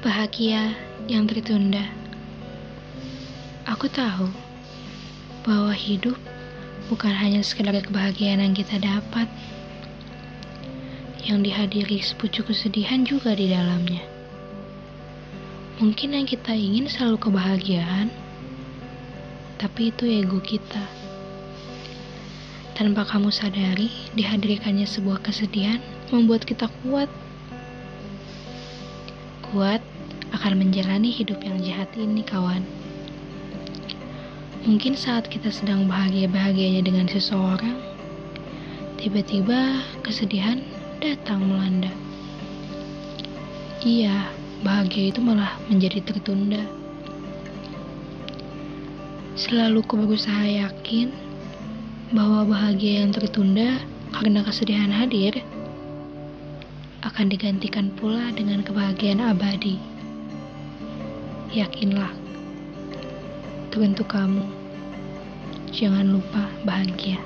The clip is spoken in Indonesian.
Bahagia yang tertunda. Aku tahu bahwa hidup bukan hanya sekedar kebahagiaan yang kita dapat, yang dihadiri sepucuk kesedihan juga di dalamnya. Mungkin yang kita ingin selalu kebahagiaan, tapi itu ego kita. Tanpa kamu sadari, dihadirkannya sebuah kesedihan membuat kita kuat kuat akan menjalani hidup yang jahat ini, kawan. Mungkin saat kita sedang bahagia-bahagianya dengan seseorang, tiba-tiba kesedihan datang melanda. Iya, bahagia itu malah menjadi tertunda. Selalu ku berusaha yakin bahwa bahagia yang tertunda karena kesedihan hadir akan digantikan pula dengan kebahagiaan abadi. Yakinlah, teruntuk kamu, jangan lupa bahagia.